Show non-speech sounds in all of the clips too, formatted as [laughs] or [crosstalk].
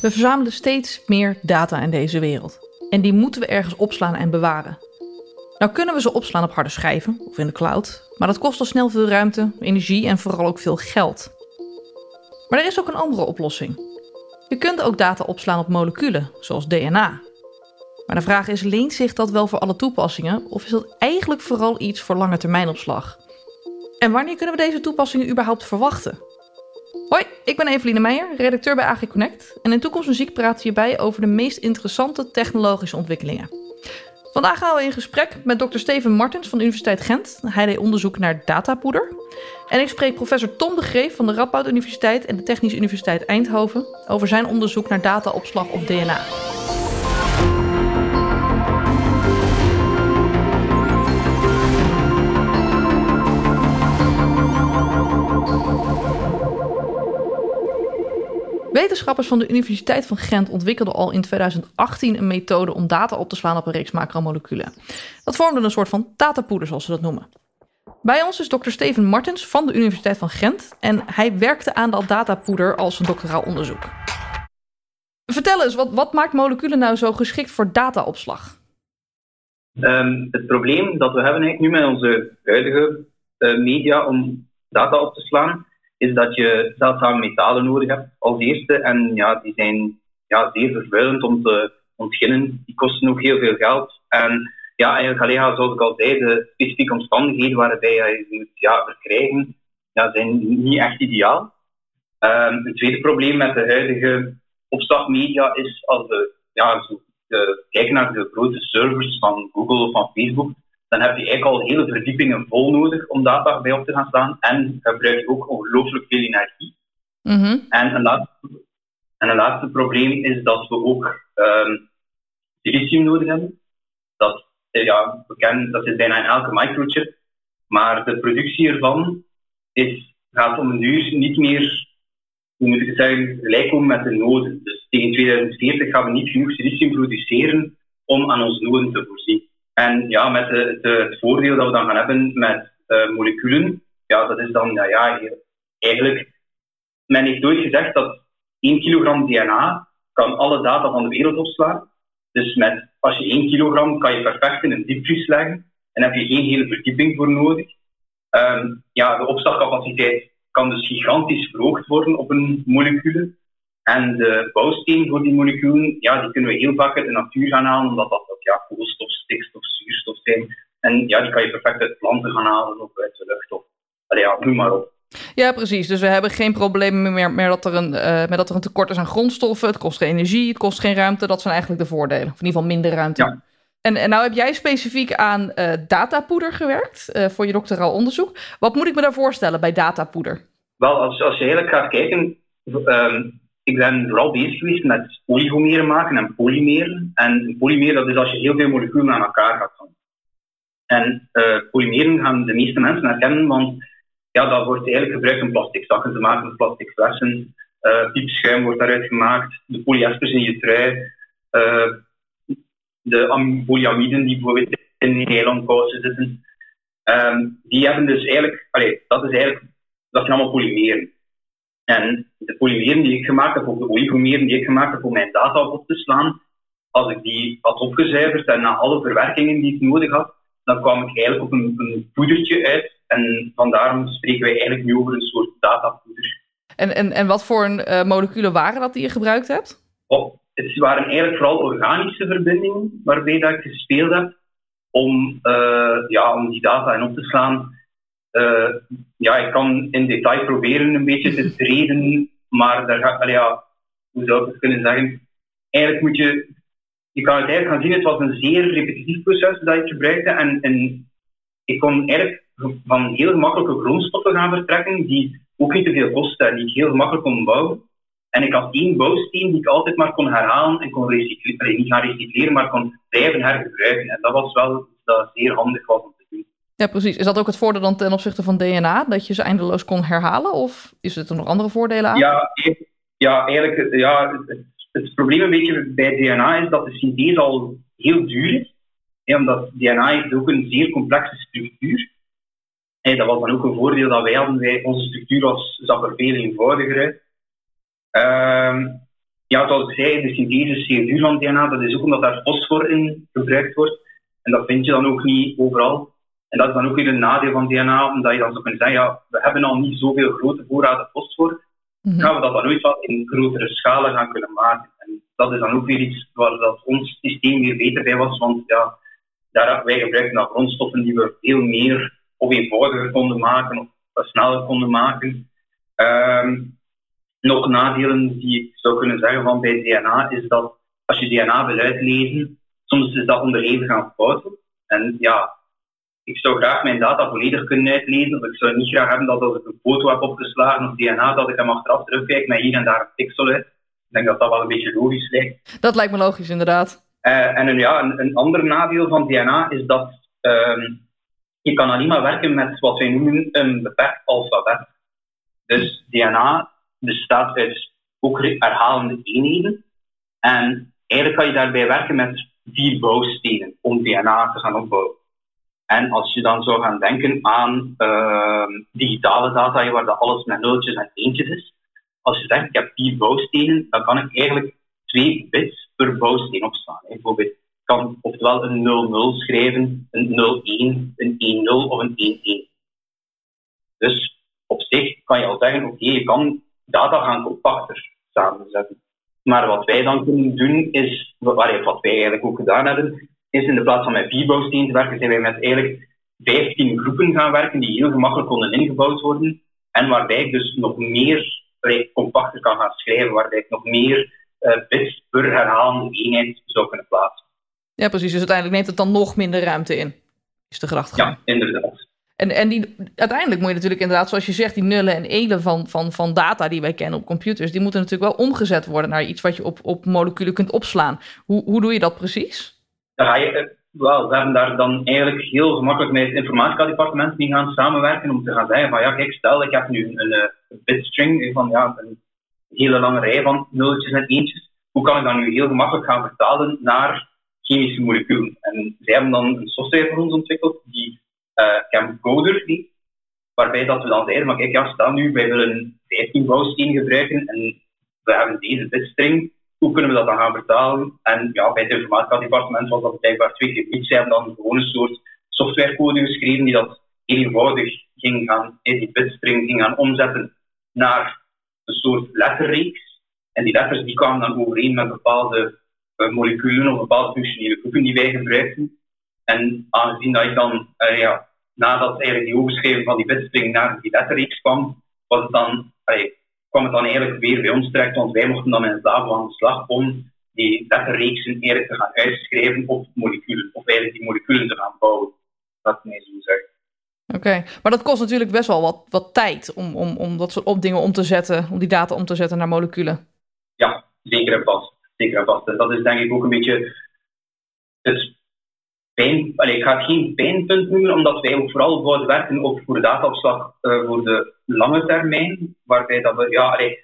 We verzamelen steeds meer data in deze wereld. En die moeten we ergens opslaan en bewaren. Nou kunnen we ze opslaan op harde schijven of in de cloud, maar dat kost al snel veel ruimte, energie en vooral ook veel geld. Maar er is ook een andere oplossing. Je kunt ook data opslaan op moleculen, zoals DNA. Maar de vraag is, leent zich dat wel voor alle toepassingen of is dat eigenlijk vooral iets voor lange termijnopslag? En wanneer kunnen we deze toepassingen überhaupt verwachten? Hoi, ik ben Eveline Meijer, redacteur bij AG Connect. En in Toekomst Muziek praat hierbij over de meest interessante technologische ontwikkelingen. Vandaag gaan we in gesprek met Dr. Steven Martens van de Universiteit Gent. Hij deed onderzoek naar datapoeder. En ik spreek professor Tom de Greef van de Radboud Universiteit en de Technische Universiteit Eindhoven over zijn onderzoek naar dataopslag op DNA. Wetenschappers van de Universiteit van Gent ontwikkelden al in 2018 een methode om data op te slaan op een reeks macromoleculen. Dat vormde een soort van datapoeder, zoals ze dat noemen. Bij ons is dokter Steven Martens van de Universiteit van Gent en hij werkte aan dat datapoeder als een doctoraal onderzoek. Vertel eens, wat, wat maakt moleculen nou zo geschikt voor dataopslag? Um, het probleem dat we hebben nu met onze huidige uh, media om data op te slaan, is dat je zeldzame metalen nodig hebt als eerste. En ja, die zijn ja, zeer vervuilend om te ontginnen. Die kosten ook heel veel geld. En ja, eigenlijk alleen zoals ik al zei, de specifieke omstandigheden waarbij je ze moet ja, verkrijgen, ja, zijn niet echt ideaal. Um, een tweede probleem met de huidige opslagmedia is als we ja, zo, kijken naar de grote servers van Google of van Facebook, dan heb je eigenlijk al hele verdiepingen vol nodig om data bij op te gaan staan. En gebruik je ook ongelooflijk veel energie. Mhm. En, een laatste, en een laatste probleem is dat we ook um, silicium nodig hebben. Dat, eh, ja, we kennen, dat zit bijna in elke microchip. Maar de productie ervan is, gaat om een uur niet meer, hoe moet ik het zeggen, gelijk komen met de noden. Dus tegen 2040 gaan we niet genoeg silicium produceren om aan onze noden te voorzien. En ja, met de, de, het voordeel dat we dan gaan hebben met uh, moleculen, ja, dat is dan, ja, ja, eigenlijk, men heeft nooit gezegd dat 1 kilogram DNA kan alle data van de wereld opslaan. Dus met, als je 1 kilogram kan je perfect in een diepvries leggen en heb je geen hele verdieping voor nodig. Um, ja, de opslagcapaciteit kan dus gigantisch verhoogd worden op een molecule. En de bouwsteen voor die moleculen, ja, die kunnen we heel vaak uit de natuur gaan halen, omdat dat, dat ja, koolstof, stikstof, zuurstof zijn. En ja, die kan je perfect uit planten gaan halen of uit de lucht. Of, allee, ja, noem maar op. Ja, precies. Dus we hebben geen problemen meer, meer dat er een, uh, met dat er een tekort is aan grondstoffen. Het kost geen energie, het kost geen ruimte. Dat zijn eigenlijk de voordelen. Of in ieder geval minder ruimte. Ja. En, en nou heb jij specifiek aan uh, datapoeder gewerkt uh, voor je doctoraal onderzoek. Wat moet ik me daar voorstellen bij datapoeder? Wel, als, als je eigenlijk gaat kijken, um, ik ben vooral bezig geweest met olygomeren maken en polymeren. En een polymeer dat is als je heel veel moleculen aan elkaar gaat. En uh, polymeren gaan de meeste mensen herkennen, want ja, dat wordt eigenlijk gebruikt om plastic zakken te maken, plastic flessen. Uh, piepschuim wordt daaruit gemaakt, de polyesters in je trui, uh, de polyamiden die bijvoorbeeld in je eilandkousen zitten. Um, die hebben dus eigenlijk, allee, dat is eigenlijk, dat zijn allemaal polymeren. En de polymeren die ik gemaakt heb, of de oligomeren die ik gemaakt heb om mijn data op te slaan, als ik die had opgezuiverd en na alle verwerkingen die ik nodig had, dan kwam ik eigenlijk op een, een poedertje uit. En vandaar spreken wij eigenlijk nu over een soort datapoeder. En, en, en wat voor een, uh, moleculen waren dat die je gebruikt hebt? Oh, het waren eigenlijk vooral organische verbindingen waarbij dat ik gespeeld heb om, uh, ja, om die data in op te slaan. Uh, ja, ik kan in detail proberen een beetje te [laughs] treden, maar daar ga, ja, hoe zou ik het kunnen zeggen? Eigenlijk moet je, je kan het eigenlijk gaan zien, het was een zeer repetitief proces dat ik gebruikte en, en ik kon eigenlijk van heel gemakkelijke grondstoffen gaan vertrekken die ook niet te veel kosten en die ik heel gemakkelijk kon bouwen. En ik had één bouwsteen die ik altijd maar kon herhalen en kon recycleren, niet gaan recycleren, maar kon blijven hergebruiken. En dat was wel dat zeer handig was om te doen. Ja, precies. Is dat ook het voordeel dan ten opzichte van DNA, dat je ze eindeloos kon herhalen? Of is het er nog andere voordelen aan? Ja, ja eigenlijk, ja, het, het probleem een beetje bij DNA is dat de synthese al heel duur is. Omdat DNA ook een zeer complexe structuur. En dat was dan ook een voordeel dat wij hadden. Wij, onze structuur was, zag er veel eenvoudiger uit. Um, ja, zoals ik zei, de synthese CO2 van DNA, dat is ook omdat daar fosfor in gebruikt wordt. En dat vind je dan ook niet overal. En dat is dan ook weer een nadeel van DNA, omdat je dan zou kunnen zeggen, ja, we hebben al niet zoveel grote voorraden fosfor. Gaan we dat dan ooit wat in grotere schalen gaan kunnen maken? En dat is dan ook weer iets waar dat ons systeem weer beter bij was, want ja, daar, wij gebruiken dan grondstoffen die we veel meer of eenvoudiger konden maken of sneller konden maken. Ehm, nog nadelen die ik zou kunnen zeggen van bij DNA is dat als je DNA wil uitlezen, soms is dat onderhevig aan fouten. En ja, ik zou graag mijn data volledig kunnen uitlezen, of ik zou niet graag hebben dat als ik een foto heb opgeslagen of DNA, dat ik hem achteraf terugkijk met hier en daar een pixel uit. Ik denk dat dat wel een beetje logisch lijkt. Dat lijkt me logisch, inderdaad. Uh, en een, ja, een, een, ander nadeel van DNA is dat uh, je kan alleen maar werken met wat wij noemen een beperkt alfabet. Dus DNA bestaat uit ook herhalende eenheden. En eigenlijk kan je daarbij werken met vier bouwstenen om DNA te gaan opbouwen. En als je dan zou gaan denken aan uh, digitale data, waar dat alles met nulletjes en eentjes is, als je zegt ik heb vier bouwstenen, dan kan ik eigenlijk twee bits per bouwsteen opslaan. Bijvoorbeeld, ik kan oftewel een 00 schrijven, een 01, een 10 of een 11. Dus op zich kan je al zeggen, oké, je kan data gaan compacter samenzetten. Maar wat wij dan kunnen doen is, wat wij eigenlijk ook gedaan hebben, is in de plaats van met bouwstenen te werken, zijn wij met eigenlijk 15 groepen gaan werken die heel gemakkelijk konden ingebouwd worden. En waarbij ik dus nog meer compacter kan gaan schrijven, waarbij ik nog meer uh, bits per herhalende eenheid zou kunnen plaatsen. Ja, precies. Dus uiteindelijk neemt het dan nog minder ruimte in, is de gedachtegang. Ja, inderdaad. En, en die, uiteindelijk moet je natuurlijk inderdaad, zoals je zegt, die nullen en elen van, van, van data die wij kennen op computers, die moeten natuurlijk wel omgezet worden naar iets wat je op, op moleculen kunt opslaan. Hoe, hoe doe je dat precies? Dan ga je, eh, wel, we hebben daar dan eigenlijk heel gemakkelijk met het informatica-departement mee gaan samenwerken om te gaan zeggen van ja, kijk, stel ik heb nu een, een, bitstring van ja, een hele lange rij van nulletjes en eentjes. Hoe kan ik dat nu heel gemakkelijk gaan vertalen naar chemische moleculen? En zij hebben dan een software voor ons ontwikkeld die uh, Camcoder heet, waarbij dat we dan zeiden, maar kijk, ja, stel nu, wij willen 15 bouwsteen gebruiken en we hebben deze bitstring, hoe kunnen we dat dan gaan vertalen? En ja, bij het informatica-departement was dat blijkbaar twee keer niet. Ze hebben dan gewoon een soort softwarecode geschreven die dat eenvoudig ging gaan, die bitstring ging gaan omzetten naar een soort letterreeks. En die letters die kwamen dan overeen met bepaalde uh, moleculen of bepaalde functionele groepen die wij gebruikten. En aangezien dat ik dan, uh, ja, nadat eigenlijk die overschrijving van die bitstring naar die letterreeks kwam, was het dan, allee, kwam het dan eigenlijk weer bij ons terecht, want wij mochten dan in het labo aan de slag om die letterreeksen eigenlijk te gaan uitschrijven op moleculen, of eigenlijk die moleculen te gaan bouwen. Dat mij zo zeggen. Oké, maar dat kost natuurlijk best wel wat, wat tijd om, om, om dat soort op dingen om te zetten, om die data om te zetten naar moleculen. Ja, zeker en vast. Zeker en vast. En dat is denk ik ook een beetje het ik ga het geen pijnpunt noemen, omdat wij ook vooral zouden werken op voor dataopslag uh, voor de lange termijn, waarbij dat we, ja,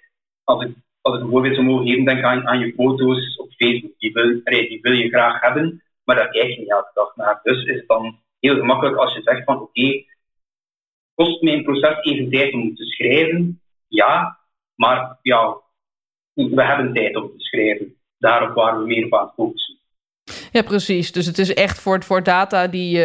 als ik als ik een voorbeeld zou mogen geven, denk aan, je foto's op Facebook. Die wil, die wil je graag hebben, maar daar kijk je niet elke dag naar. Dus is het dan heel gemakkelijk als je zegt van oké, okay, kost mijn proces even tijd om te schrijven? Ja, maar ja, we hebben tijd om te schrijven. Daarop waar we meer op aan focussen. Ja, precies. Dus het is echt voor, voor data die, uh,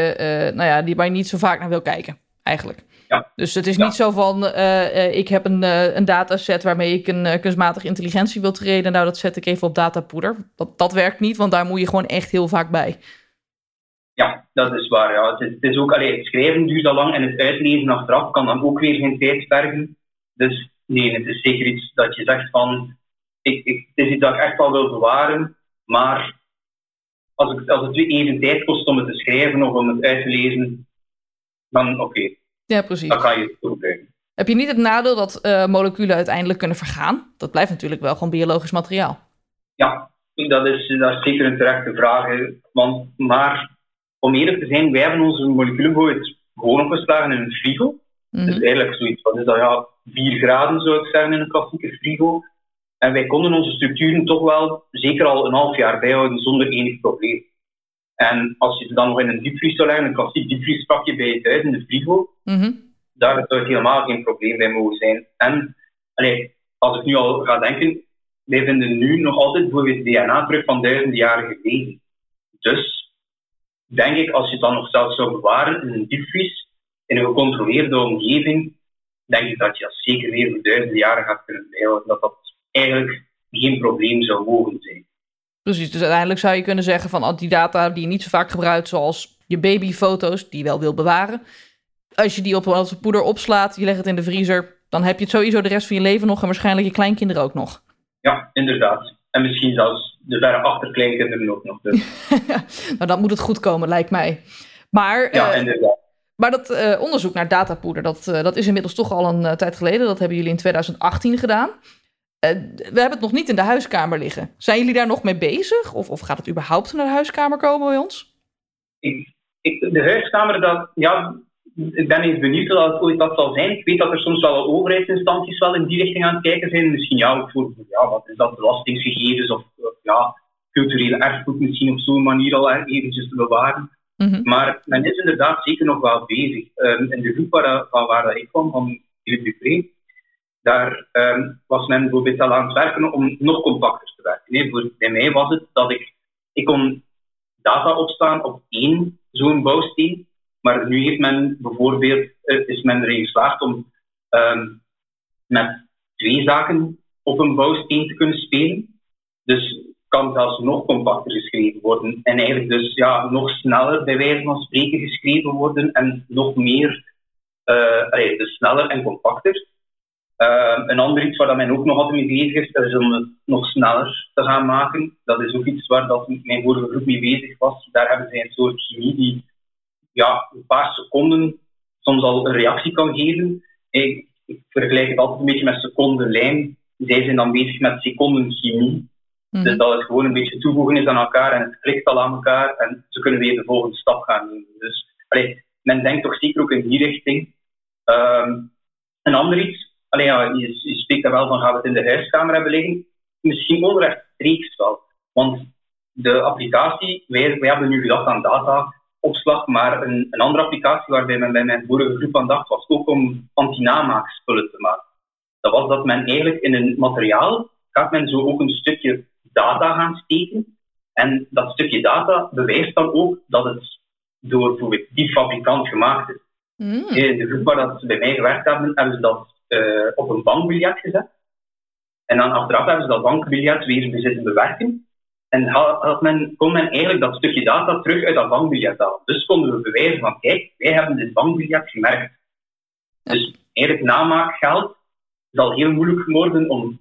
nou ja, die waar je niet zo vaak naar wil kijken, eigenlijk. Ja. Dus het is niet zo van, uh, ik heb een, uh, een dataset waarmee ik een kunstmatige intelligentie wil trainen. Nou, dat zet ik even op datapoeder. Dat, dat werkt niet, want daar moet je gewoon echt heel vaak bij. Ja, dat is waar. Ja. Het, is, het is ook, allee, het schrijven duurt al lang en het uitlezen achteraf kan dan ook weer geen tijd vergen. Dus nee, het is zeker iets dat je zegt van, ik, ik, het is iets dat ik echt wel wil bewaren, maar als, ik, als het even tijd kost om het te schrijven of om het uit te lezen, dan oké. Ja, precies. Dan kan je het gebruiken. Heb je niet het nadeel dat uh, moleculen uiteindelijk kunnen vergaan? Dat blijft natuurlijk wel gewoon biologisch materiaal. Ja, dat is, dat is zeker een terechte vraag. Want, maar om eerlijk te zijn, wij hebben onze moleculen gewoon opgeslagen in een frigo. Mm -hmm. Dus eigenlijk zoiets, wat is dat? Ja, 4 graden zou ik zeggen in een klassieke frigo. En wij konden onze structuren toch wel zeker al een half jaar bijhouden zonder enig probleem. En als je ze dan nog in een diepvries zou leggen, een klassiek diepvriespakje bij je thuis in de frigo, mm -hmm. daar zou het helemaal geen probleem bij mogen zijn. En allee, als ik nu al ga denken, wij vinden nu nog altijd bijvoorbeeld DNA terug van duizenden jaren geleden. Dus denk ik, als je het dan nog zelfs zou bewaren in een diepvries, in een gecontroleerde omgeving, denk ik dat je dat zeker weer voor duizenden jaren gaat kunnen bijhouden. Dat dat eigenlijk geen probleem zou mogen zijn. Precies, dus uiteindelijk zou je kunnen zeggen van die data die je niet zo vaak gebruikt, zoals je babyfoto's, die je wel wil bewaren. Als je die op een poeder opslaat, je legt het in de vriezer, dan heb je het sowieso de rest van je leven nog en waarschijnlijk je kleinkinderen ook nog. Ja, inderdaad. En misschien zelfs de verre achterkleinkinderen ook nog. Dus. [laughs] nou, dan moet het goed komen, lijkt mij. Maar, ja, uh, inderdaad. Maar dat uh, onderzoek naar datapoeder, dat, uh, dat is inmiddels toch al een tijd geleden. Dat hebben jullie in 2018 gedaan. We hebben het nog niet in de huiskamer liggen. Zijn jullie daar nog mee bezig? Of, of gaat het überhaupt naar de huiskamer komen bij ons? Ik, ik, de huiskamer, dat, ja, ik ben even benieuwd dat het ooit dat zal zijn. Ik weet dat er soms wel overheidsinstanties wel in die richting aan het kijken zijn. Misschien ja, voor ja, wat is dat, belastingsgegevens of ja, culturele erfgoed misschien op zo'n manier al eventjes te bewaren. Mm -hmm. Maar men is inderdaad zeker nog wel bezig. Um, in de groep waar, van waar ik kwam, van Philippe Dupré, daar um, was men bijvoorbeeld al aan het werken om nog compacter te werken. Nee, voor, bij mij was het dat ik, ik kon data opslaan op één zo'n bouwsteen maar nu heeft men bijvoorbeeld, eh, is men erin geslaagd om um, met twee zaken op een bouwsteen te kunnen spelen. Dus kan zelfs nog compacter geschreven worden. En eigenlijk dus ja, nog sneller, bij wijze van spreken, geschreven worden. En nog meer, allee, dus sneller en compacter. Uh, een ander iets waar men ook nog altijd mee bezig is, is om het nog sneller te gaan maken. Dat is ook iets waar dat mijn vorige groep mee bezig was. Daar hebben zij een soort chemie die ja, een paar seconden soms al een reactie kan geven. Ik, ik vergelijk het altijd een beetje met secondenlijn. Zij zijn dan bezig met secondenchemie. Mm Dus dat het gewoon een beetje toevoegen is aan elkaar en het klikt al aan elkaar en ze kunnen weer de volgende stap gaan nemen. Dus allee, men denkt toch zeker ook in die richting. Um, een ander iets, allee, ja, je, je spreekt daar wel van, gaan we het in de huiskamer hebben liggen? Misschien onrechtstreeks wel. Want de applicatie, wij, wij hebben nu gedacht aan data, opslag, maar een, een andere applicatie waarbij men bij mijn vorige groep aan dacht, was ook om antinamaakspullen te maken. Dat was dat men eigenlijk in een materiaal gaat men zo ook een stukje data gaan steken. En dat stukje data bewijst dan ook dat het door bijvoorbeeld die fabrikant gemaakt is. Mm. In de groep waar dat ze bij mij gewerkt hebben, hebben ze dat uh, op een bankbiljet gezet. En dan achteraf hebben ze dat bankbiljet weer bezitten bewerken. En had men, kon men eigenlijk dat stukje data terug uit dat bankbiljet halen. Dus konden we bewijzen van, kijk, wij hebben dit bankbiljet gemerkt. Dus eigenlijk namaakgeld zal heel moeilijk worden om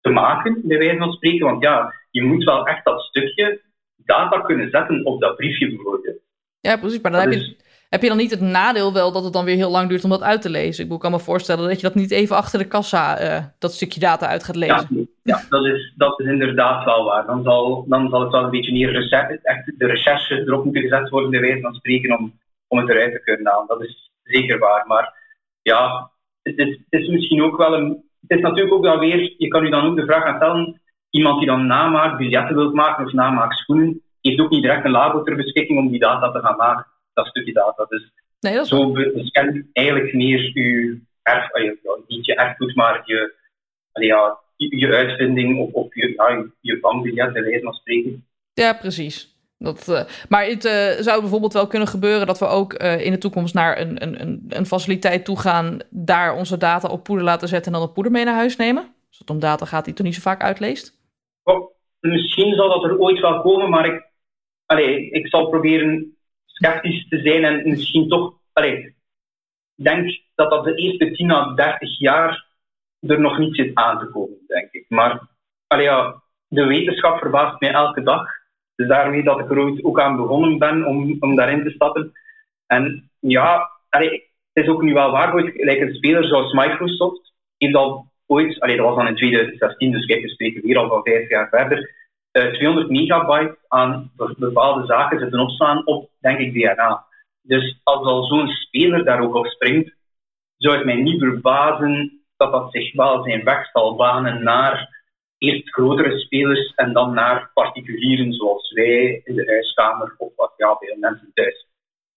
te maken, bij wijze van spreken. Want ja, je moet wel echt dat stukje data kunnen zetten op dat briefje bijvoorbeeld. Ja, precies. Maar dan heb je heb je dan niet het nadeel wel dat het dan weer heel lang duurt om dat uit te lezen? Ik kan me voorstellen dat je dat niet even achter de kassa uh, dat stukje data uit gaat lezen. Ja, dat, is, dat is inderdaad wel waar. Dan zal, dan zal het wel een beetje meer echt de recherche erop moeten gezet worden, bij wijze van spreken, om, om het eruit te kunnen halen. Dat is zeker waar. Maar ja, het is, het is misschien ook wel een. Het is natuurlijk ook wel weer, je kan je dan ook de vraag gaan stellen, iemand die dan namaakt, biljetten wilt maken of namaakt schoenen, heeft ook niet direct een labo ter beschikking om die data te gaan maken dat stukje data. Dus nee, dat is zo beschermt eigenlijk meer je erf, ah, niet je erfgoed, maar je, ja, je uitvinding of, of je, ja, je bankbiljet, bij wijze van spreken. Ja, precies. Dat, uh, maar het uh, zou bijvoorbeeld wel kunnen gebeuren dat we ook uh, in de toekomst naar een, een, een, een faciliteit toe gaan, daar onze data op poeder laten zetten en dan het poeder mee naar huis nemen? Als het om data gaat die toch niet zo vaak uitleest? Oh, misschien zal dat er ooit wel komen, maar ik, allez, ik zal proberen sceptisch te zijn en misschien toch. Allee, ik denk dat dat de eerste 10 à 30 jaar er nog niet zit aan te komen, denk ik. Maar allee, ja, de wetenschap verbaast mij elke dag. Dus daarmee dat ik er ooit ook aan begonnen ben om, om daarin te stappen. En ja, allee, het is ook nu wel waar, like een speler zoals Microsoft heeft al ooit, allee, dat was dan in 2016, dus kijk, we spreken weer al van vijf jaar verder, 200 eh, megabyte aan bepaalde zaken zitten opslaan op, denk ik, DNA. Dus als al zo'n speler daar ook op springt, zou het mij niet verbazen dat dat zich wel zijn weg zal banen naar eerst grotere spelers en dan naar particulieren zoals wij in de huiskamer of wat ja, bij mensen thuis.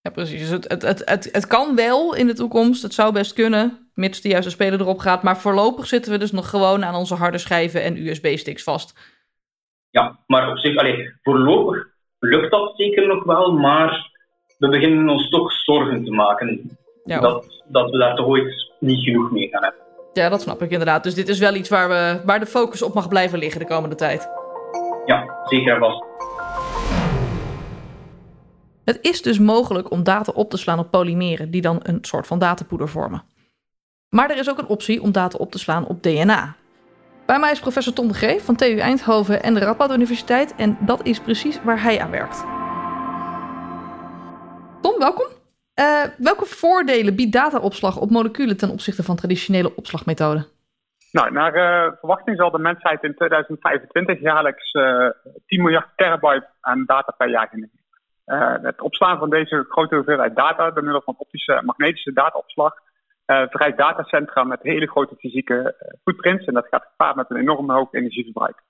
Ja, precies. Dus het, het, het, het, kan wel in de toekomst. Het zou best kunnen, mits de juiste speler erop gaat. Maar voorlopig zitten we dus nog gewoon aan onze harde schijven en USB-sticks vast. Ja, maar op zich, allez, voorlopig lukt dat zeker nog wel. Maar we beginnen ons toch zorgen te maken ja, dat, dat we daar toch ooit niet genoeg mee gaan hebben. Ja, dat snap ik inderdaad. Dus dit is wel iets waar, we, waar de focus op mag blijven liggen de komende tijd. Ja, zeker en vast. Het is dus mogelijk om data op te slaan op polymeren, die dan een soort van datapoeder vormen. Maar er is ook een optie om data op te slaan op DNA. Bij mij is professor Tom de G van TU Eindhoven en de Radboud Universiteit en dat is precies waar hij aan werkt. Tom, welkom. Uh, welke voordelen biedt dataopslag op moleculen ten opzichte van traditionele opslagmethoden? Nou, naar uh, verwachting zal de mensheid in 2025 jaarlijks uh, eh, 10 miljard terabyte aan data per jaar genereren. Het opslaan van deze grote hoeveelheid data door middel van optische en magnetische dataopslag uh, verrijkt datacentra met hele grote fysieke footprints en dat gaat gepaard met een enorm hoog energieverbruik.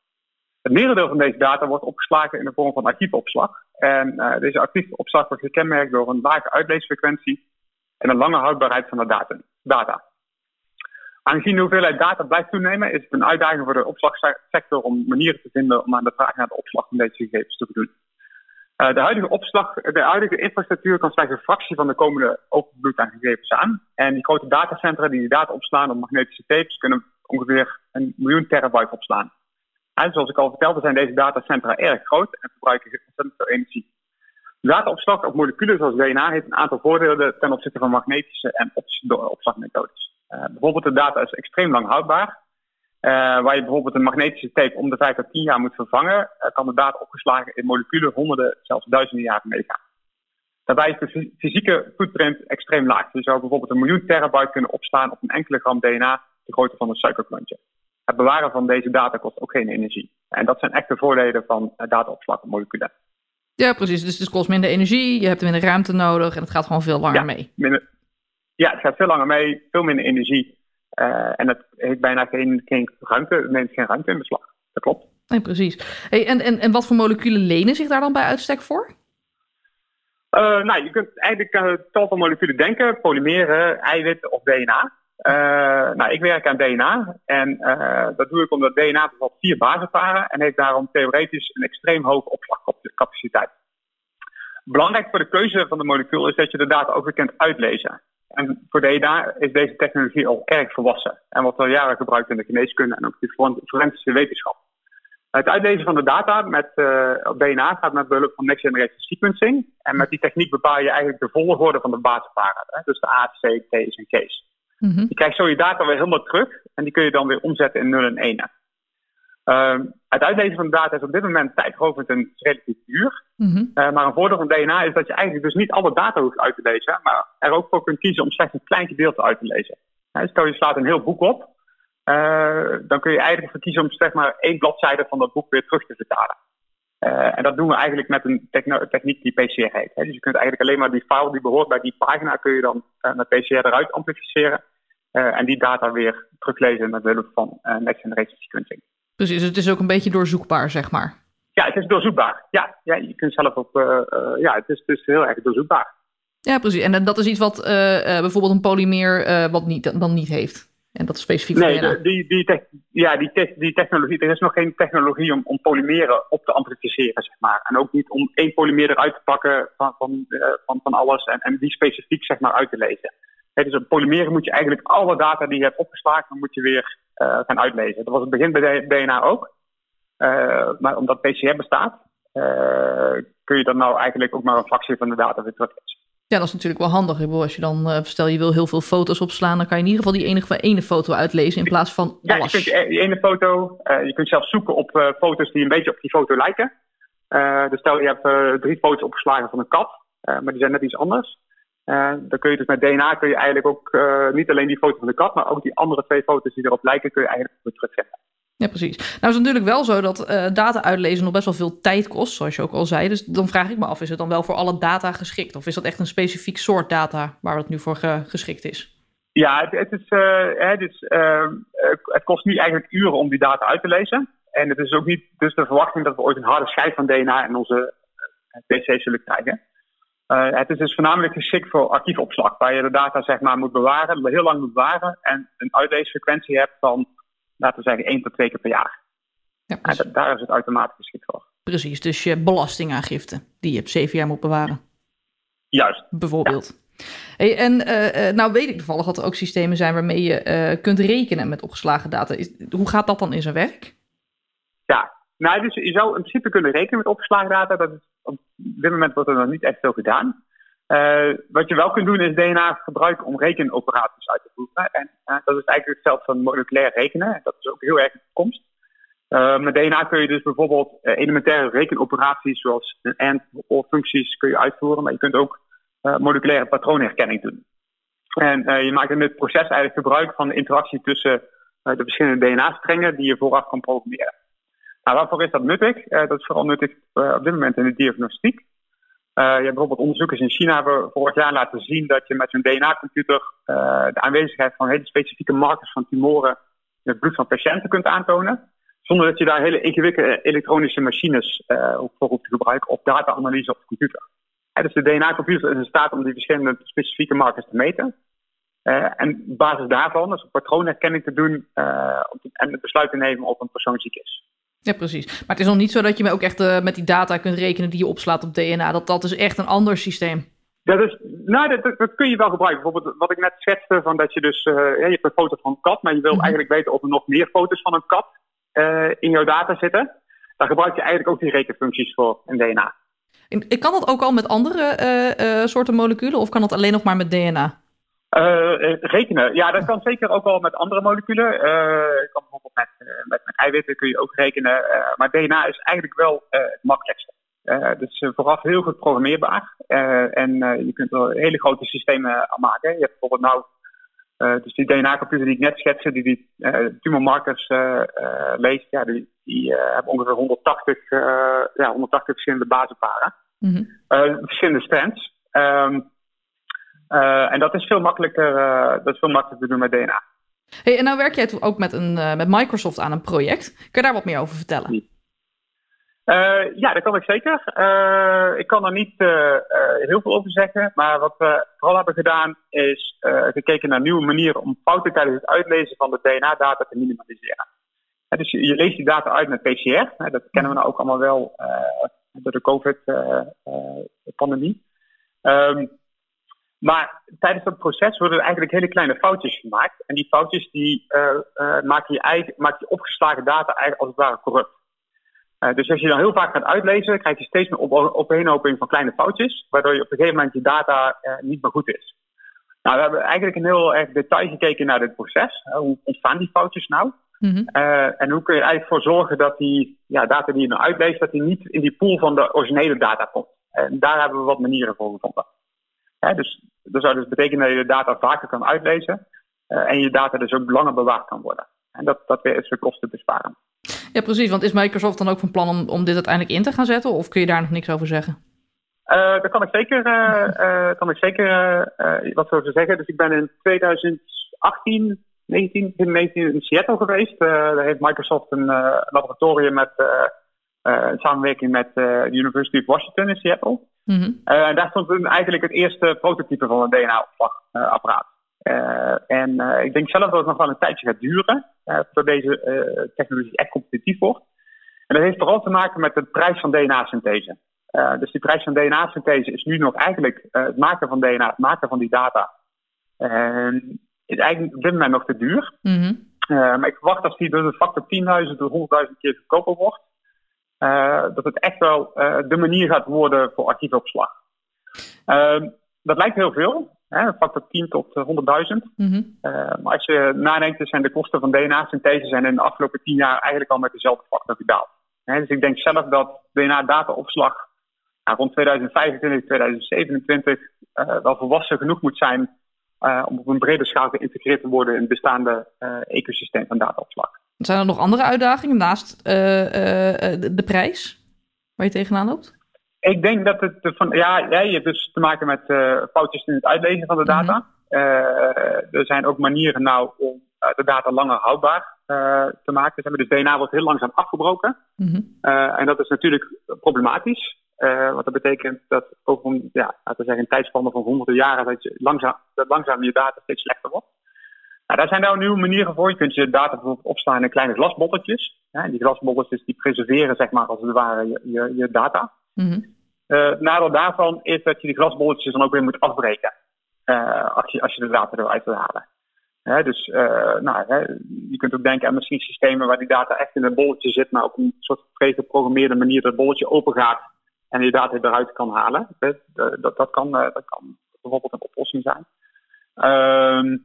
Het merendeel van deze data wordt opgeslagen in de vorm van archiefopslag. En uh, deze archiefopslag wordt gekenmerkt door een lage uitleesfrequentie en een lange houdbaarheid van de data. Aangezien de hoeveelheid data blijft toenemen, is het een uitdaging voor de opslagsector om manieren te vinden om aan de vraag naar de opslag van deze gegevens te voldoen. Uh, de, huidige opslag, de huidige infrastructuur kan slechts een fractie van de komende overvloed aan gegevens aan. En die grote datacentra die die data opslaan op magnetische tapes kunnen ongeveer een miljoen terabyte opslaan. En zoals ik al vertelde zijn deze datacentra erg groot en verbruiken ontzettend veel energie. Dataopslag op moleculen zoals DNA heeft een aantal voordelen ten opzichte van magnetische en opslagmethodes. Uh, bijvoorbeeld de data is extreem lang houdbaar. Uh, waar je bijvoorbeeld een magnetische tape om de 5 tot 10 jaar moet vervangen, uh, kan de data opgeslagen in moleculen honderden, zelfs duizenden jaren meegaan. Daarbij is de fysieke footprint extreem laag. Je zou bijvoorbeeld een miljoen terabyte kunnen opslaan op een enkele gram DNA, de grootte van een suikerklontje het bewaren van deze data kost ook geen energie. En dat zijn echte voordelen van eh, dataopslag op moleculen. Ja, precies. Dus het kost minder energie, je hebt minder ruimte nodig en het gaat gewoon veel langer ja, mee. Minder, ja, het gaat veel langer mee, veel minder energie. Uh, en het heeft bijna geen, geen ruimte, neemt geen ruimte in beslag. Dat klopt. Nee, precies. Hey, en, en, en wat voor moleculen lenen zich daar dan bij uitstek voor? Uh, nou, je kunt eigenlijk uh, tal van moleculen denken, polymeren, eiwitten of DNA. Uh, nou, ik werk aan DNA en dat doe ik omdat DNA bevat vier basisparen en heeft daarom theoretisch een extreem hoge opslagcapaciteit. Belangrijk voor de keuze van de molecuul is dat je de data ook weer kunt uitlezen. En voor DNA is deze technologie al erg volwassen en wordt al jaren gebruikt in de geneeskunde en ook de forensische wetenschap. Het uitlezen van de data met uh, DNA gaat met behulp van next generation sequencing. En met die techniek bepaal je eigenlijk de volgorde van de basisparen. Hè? Dus de A, C, T's en K's. Mm Je krijgt zo je data weer helemaal terug en die kun je dan weer omzetten in 0 en 1. Uh, het uitlezen van de data is op dit moment tijdrovend en relatief duur. Mm maar een voordeel van DNA is dat je eigenlijk dus niet alle data hoeft uit te lezen, maar er ook voor kunt kiezen om slechts een klein gedeelte uit te lezen. Uh, stel je slaat een heel boek op, uh, dan kun je eigenlijk voor kiezen om zeg maar één bladzijde van dat boek weer terug te vertalen. Uh, en dat doen we eigenlijk met een techniek die PCR heet. Hè. Dus je kunt eigenlijk alleen maar die file die behoort bij die pagina, kun je dan uh, met PCR eruit amplificeren. Uh, en die data weer teruglezen met behulp van next generation sequencing. Precies, het is ook een beetje doorzoekbaar, zeg maar. Ja, het is doorzoekbaar. Ja, ja je kunt zelf op. ja, het is, dus heel erg doorzoekbaar. Ja, precies. En dat is iets wat bijvoorbeeld een polymeer wat niet, dan niet heeft. En dat is specifiek nee, die, die, ja, die, die technologie, er is nog geen technologie om, om polymeren op te amplificeren, zeg maar. En ook niet om één polymeer eruit te pakken van, van, van, van alles en, en die specifiek, zeg maar, uit te lezen. He, dus op polymeren moet je eigenlijk alle data die je hebt opgeslagen, moet je weer uh, gaan uitlezen. Dat was het begin bij DNA ook. Uh, maar omdat PCR bestaat, kun je dan nou eigenlijk ook maar een fractie van de data weer teruglezen. Ja, dat is natuurlijk wel handig. Als je dan, stel je wil heel veel foto's opslaan, dan kan je in ieder geval die enige, ene foto uitlezen in plaats van ja, alles. Ja, je kunt die ene foto, je kunt zelfs zoeken op foto's die een beetje op die foto lijken. dus stel je hebt drie foto's opgeslagen van een kat, maar die zijn net iets anders. Dan kun je dus met DNA kun je eigenlijk ook niet alleen die foto van de kat, maar ook die andere twee foto's die erop lijken, kun je eigenlijk weer terugzetten. Ja, precies. Nou is het natuurlijk wel zo dat uh, data uitlezen nog best wel veel tijd kost, zoals je ook al zei. Dus dan vraag ik me af, is het dan wel voor alle data geschikt? Of is dat echt een specifiek soort data waar het nu voor geschikt is? Ja, het, het is, uh, uh, het kost nu eigenlijk uren om die data uit te lezen. En het is ook niet dus de verwachting dat we ooit een harde schijf van DNA in onze PC zullen krijgen. Het is dus voornamelijk geschikt voor archiefopslag, waar je de data zeg maar, moet bewaren, heel lang moet bewaren en een uitleesfrequentie hebt van, laten we zeggen, één tot twee keer per jaar. Ja, en daar is het automatisch geschikt voor. Precies, dus je belastingaangifte die je op zeven jaar moet bewaren. Juist. Bijvoorbeeld. Hey, en uh, nou weet ik toevallig dat er ook systemen zijn waarmee je uh, kunt rekenen met opgeslagen data. Is, hoe gaat dat dan in zijn werk? Ja, nou, dus je zou in principe kunnen rekenen met opgeslagen data. Dat is, op dit moment wordt er nog niet echt veel gedaan. wat je wel kunt doen is DNA gebruiken om rekenoperaties uit te voeren. En dat is eigenlijk hetzelfde van moleculair rekenen. Dat is ook heel erg in komst. met DNA kun je dus bijvoorbeeld elementaire rekenoperaties zoals een AND of functies kun je uitvoeren. Maar je kunt ook moleculaire patroonherkenning doen. En je maakt in dit proces eigenlijk gebruik van de interactie tussen de verschillende DNA-strengen die je vooraf kan programmeren. Nou, waarvoor is dat nuttig? dat is vooral nuttig op dit moment in de diagnostiek. je hebt bijvoorbeeld onderzoekers in China hebben vorig jaar laten zien dat je met zo'n DNA-computer de aanwezigheid van hele specifieke markers van tumoren in het bloed van patiënten kunt aantonen. Zonder dat je daar hele ingewikkelde elektronische machines voor hoeft te gebruiken of data-analyse op de computer dus de DNA-computer is in staat om die verschillende specifieke markers te meten. En op basis daarvan, dus patroonherkenning te doen en het besluit te nemen of een persoon ziek is. Ja, precies. Maar het is nog niet zo dat je ook echt uh, met die data kunt rekenen die je opslaat op DNA. Dat, dat is echt een ander systeem. Dat, is, nou, dat, dat, kun je wel gebruiken. Bijvoorbeeld wat ik net schetste, van dat je dus, ja, je hebt een foto van een kat, maar je wil mhm. eigenlijk weten of er nog meer foto's van een kat in jouw data zitten. Dan gebruik je eigenlijk ook die rekenfuncties voor in DNA. Ik kan dat ook al met andere soorten moleculen of kan dat alleen nog maar met DNA? Uh, rekenen. Ja, dat kan zeker ook al met andere moleculen. je kan bijvoorbeeld met, met, met, eiwitten kun je ook rekenen. maar DNA is eigenlijk wel het makkelijkste. dus vooraf heel goed programmeerbaar. en je kunt er hele grote systemen aan maken. Je hebt bijvoorbeeld nou uh, dus die DNA-computer die ik net schetste, die die uh, tumormarkers uh, leest, ja, die, die hebben ongeveer 180, ja, 180 verschillende basenparen. Mm verschillende strands. Um, en dat is veel makkelijker, dat is veel makkelijker te doen met DNA. Hey, en nou werk jij ook met, een, met Microsoft aan een project. Kun je daar wat meer over vertellen? Uh, ja, dat kan ik zeker. Uh, ik kan er niet uh, heel veel over zeggen. Maar wat we vooral hebben gedaan is gekeken naar nieuwe manieren om fouten tijdens het uitlezen van de DNA-data te minimaliseren. dus je, je, leest die data uit met PCR. dat kennen we nou ook allemaal wel door de COVID-pandemie. Um, maar tijdens dat proces worden er eigenlijk hele kleine foutjes gemaakt. En die foutjes die maken, je eigen, maken je opgeslagen data eigenlijk als het ware corrupt. Uh, dus als je dan heel vaak gaat uitlezen, krijg je steeds meer op opeenhoping van kleine foutjes, waardoor je op een gegeven moment je data uh, niet meer goed is. Nou, we hebben eigenlijk een heel erg detail gekeken naar dit proces. Uh, hoe ontstaan die foutjes nou? Mm -hmm. en hoe kun je er eigenlijk voor zorgen dat die ja, data die je nou uitleest, dat die niet in die pool van de originele data komt. En daar hebben we wat manieren voor gevonden. Dus dat zou dus betekenen dat je de data vaker kan uitlezen en je data dus ook langer bewaard kan worden. En dat, dat weer is de kosten besparen. Ja, precies. Want is Microsoft dan ook van plan om, om dit uiteindelijk in te gaan zetten? Of kun je daar nog niks over zeggen? Uh, daar kan ik zeker, uh, kan ik zeker wat over zeggen. Dus ik ben in 2018, 19, 19 in Seattle geweest. daar heeft Microsoft een laboratorium met in samenwerking met de University of Washington in Seattle. Mm en daar stond eigenlijk het eerste prototype van een DNA-opslagapparaat. Uh, en uh, ik denk zelf dat het nog wel een tijdje gaat duren voordat deze technologie echt competitief wordt. En dat heeft vooral te maken met de prijs van DNA-synthese. dus die prijs van DNA-synthese is nu nog eigenlijk het maken van DNA, het maken van die data. is eigenlijk op dit moment nog te duur. Mm -hmm. maar ik verwacht als die door de factor 10.000 tot 100.000 keer goedkoper wordt, dat het echt wel de manier gaat worden voor archiefopslag. dat lijkt heel veel, Hè, factor 10 tot 100.000. Mm -hmm. uh, maar als je nadenkt, zijn de kosten van DNA-synthese zijn in de afgelopen 10 jaar eigenlijk al met dezelfde factor gedaald. dus ik denk zelf dat DNA-dataopslag nou, rond 2025, 2027 uh, wel volwassen genoeg moet zijn uh, om op een brede schaal geïntegreerd te worden in het bestaande uh, ecosysteem van dataopslag. Zijn er nog andere uitdagingen naast de, de prijs waar je tegenaan loopt? Ik denk dat het van, ja, ja, je hebt dus te maken met uh, foutjes in het uitlezen van de data. Mm er zijn ook manieren nou om de data langer houdbaar te maken. Dus DNA wordt heel langzaam afgebroken. Mm -hmm. en dat is natuurlijk problematisch. Want dat betekent dat over een, ja, laten we zeggen, een tijdspanne van honderden jaren dat, je langzaam, dat langzaam je data steeds slechter wordt. Nou, daar zijn nou nieuwe manieren voor. Je kunt je data bijvoorbeeld opslaan in kleine glasbolletjes. Ja, die glasbolletjes die preserveren zeg maar als het ware je, je, je data. Mm -hmm. uh, het nadeel daarvan is dat je die glasbolletjes dan ook weer moet afbreken. Uh, als, je, als je de data eruit wil halen. Hè, dus uh, nou, hè, je kunt ook denken aan misschien systemen waar die data echt in een bolletje zit, maar op een soort pregeprogrammeerde manier dat bolletje open gaat en je data eruit kan halen. Dat, dat, dat, kan, dat kan bijvoorbeeld een oplossing zijn. Uh,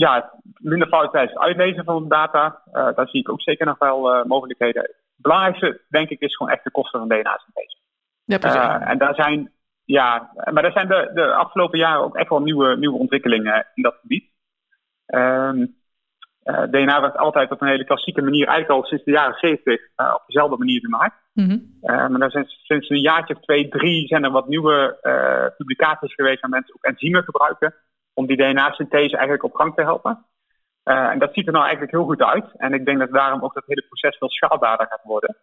ja, minder fout tijdens het uitlezen van de data, uh, daar zie ik ook zeker nog wel uh, mogelijkheden. Het belangrijkste, denk ik, is gewoon echt de kosten van DNA-synthese. Ja, precies. en daar zijn, ja, maar daar zijn de, de afgelopen jaren ook echt wel nieuwe, nieuwe ontwikkelingen in dat gebied. Um, uh, DNA werd altijd op een hele klassieke manier, eigenlijk al sinds de jaren 70, uh, op dezelfde manier gemaakt. Mm -hmm. uh, maar daar zijn, sinds een jaartje of twee, drie zijn er wat nieuwe publicaties geweest waar mensen ook enzymen gebruiken om die DNA-synthese eigenlijk op gang te helpen. en dat ziet er nou eigenlijk heel goed uit. En ik denk dat daarom ook dat hele proces veel schaalbaarder gaat worden.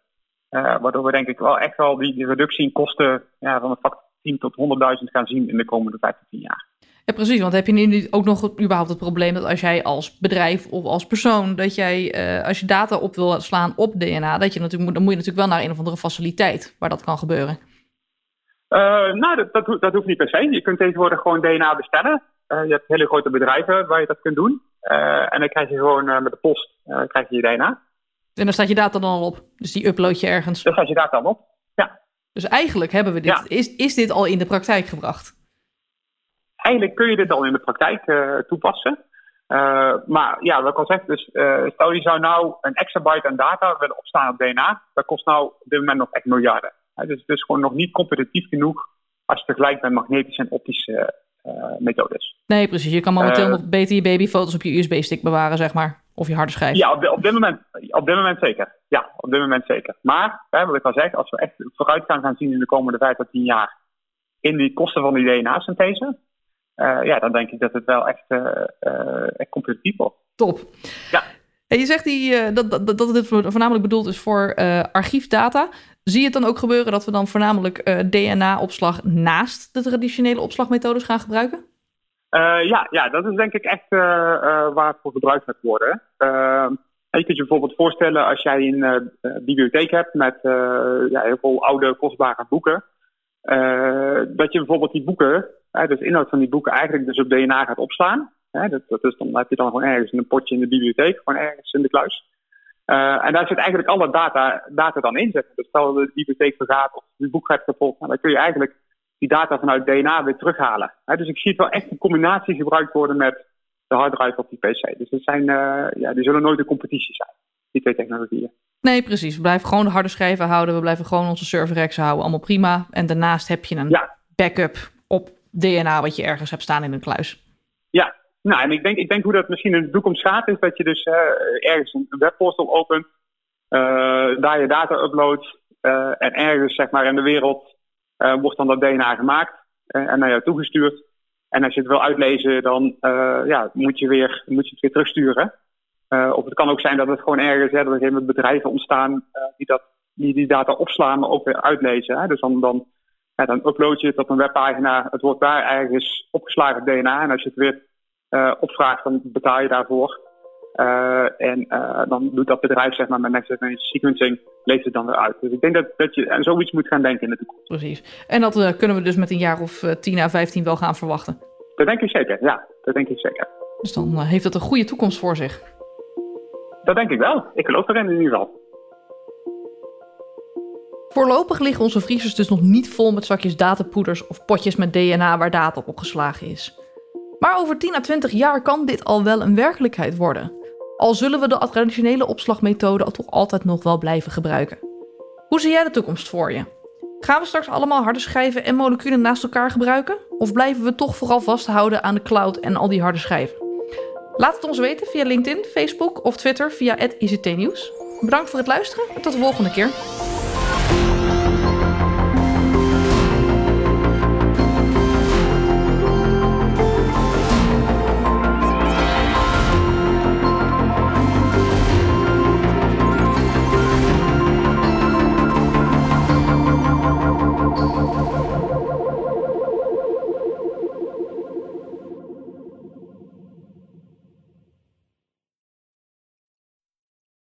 waardoor we denk ik wel echt wel die, die reductie in kosten ja, van een factor 10 tot 100.000 gaan zien in de komende 5 tot 10 jaar. Ja, precies. Want heb je nu ook nog überhaupt het probleem dat als jij als bedrijf of als persoon, dat jij, uh, als je data op wil slaan op DNA, dat je natuurlijk dan moet je natuurlijk wel naar een of andere faciliteit waar dat kan gebeuren. Uh, nou, dat, dat, dat, hoeft niet per se. Je kunt tegenwoordig gewoon DNA bestellen. Uh, je hebt hele grote bedrijven waar je dat kunt doen. en dan krijg je gewoon met de post krijg je, je DNA. En dan staat je data dan al op. Dus die upload je ergens. Dan staat je data dan op. Ja. Dus eigenlijk hebben we dit. Ja. Is, is dit al in de praktijk gebracht? eigenlijk kun je dit al in de praktijk toepassen. Uh, maar ja, wat ik al zeg, dus uh, stel je zou nou een exabyte aan data willen opstaan op DNA, dat kost nou op dit moment nog echt miljarden. He, dus het is gewoon nog niet competitief genoeg als je vergelijkt met magnetische en optische methodes. Nee, precies. Je kan momenteel nog beter je babyfoto's op je USB-stick bewaren, zeg maar. Of je harde schijf. Ja, op, op, dit moment, op dit moment zeker. Ja, op dit moment zeker. Maar, hè, wat ik al zeg, als we echt vooruitgang gaan zien in de komende 5 tot 10 jaar in die kosten van die DNA-synthese, uh, ja, dan denk ik dat het wel echt, uh, uh, echt competitief wordt. Top. Ja. En je zegt die, dat, dat, dat het voornamelijk bedoeld is voor archiefdata. Zie je het dan ook gebeuren dat we dan voornamelijk DNA-opslag naast de traditionele opslagmethodes gaan gebruiken? ja, ja, dat is denk ik echt waar het voor gebruikt gaat worden. Ehm, je kunt je bijvoorbeeld voorstellen als jij een bibliotheek hebt met ja, heel veel oude, kostbare boeken. dat je bijvoorbeeld die boeken dus inhoud van die boeken eigenlijk dus op DNA gaat opslaan. dat, dat is dan, heb je dan gewoon ergens in een potje in de bibliotheek, gewoon ergens in de kluis. Uh, en daar zit eigenlijk alle data, data dan in. Dus stel de bibliotheek vergaat of het boek gaat kapot, nou, dan kun je eigenlijk die data vanuit DNA weer terughalen. dus ik zie het wel echt een combinatie gebruikt worden met de harddrive op die PC. Dus dat zijn, uh, ja, die zullen nooit een competitie zijn, die twee technologieën. Nee, precies. We blijven gewoon de harde schijven houden. We blijven gewoon onze server houden. Allemaal prima. En daarnaast heb je een ja. backup op DNA wat je ergens hebt staan in een kluis. Ja, nou en ik denk, ik denk hoe dat misschien in de toekomst gaat, is dat je dus uh, ergens een webportal opent, uh, daar je data uploadt uh, en ergens zeg maar in de wereld wordt dan dat DNA gemaakt en naar jou toegestuurd. En als je het wil uitlezen, dan ja, moet, je weer, moet je het weer terugsturen. of het kan ook zijn dat het gewoon ergens, hè, dat er geen bedrijven ontstaan die, dat, die die data opslaan, maar ook weer uitlezen. Hè. Dus dan, dan ja, dan upload je het op een webpagina. Het wordt daar ergens opgeslagen DNA. En als je het weer opvraagt, dan betaal je daarvoor. Uh, en uh, dan doet dat bedrijf zeg maar, met next generation sequencing, leest het dan weer uit. Dus ik denk dat, dat je aan zoiets moet gaan denken in de toekomst. Precies. En dat kunnen we dus met een jaar of 10 à 15 wel gaan verwachten. Dat denk ik zeker, ja. Dat denk ik zeker. Dus dan heeft het een goede toekomst voor zich. Dat denk ik wel. Ik geloof erin in ieder geval. Voorlopig liggen onze vriezers dus nog niet vol met zakjes datapoeders of potjes met DNA waar data op opgeslagen is. Maar over 10 à 20 jaar kan dit al wel een werkelijkheid worden. Al zullen we de traditionele opslagmethode toch altijd nog wel blijven gebruiken. Hoe zie jij de toekomst voor je? Gaan we straks allemaal harde schijven en moleculen naast elkaar gebruiken? Of blijven we toch vooral vasthouden aan de cloud en al die harde schijven? Laat het ons weten via LinkedIn, Facebook of Twitter via ICT Nieuws. Bedankt voor het luisteren en tot de volgende keer.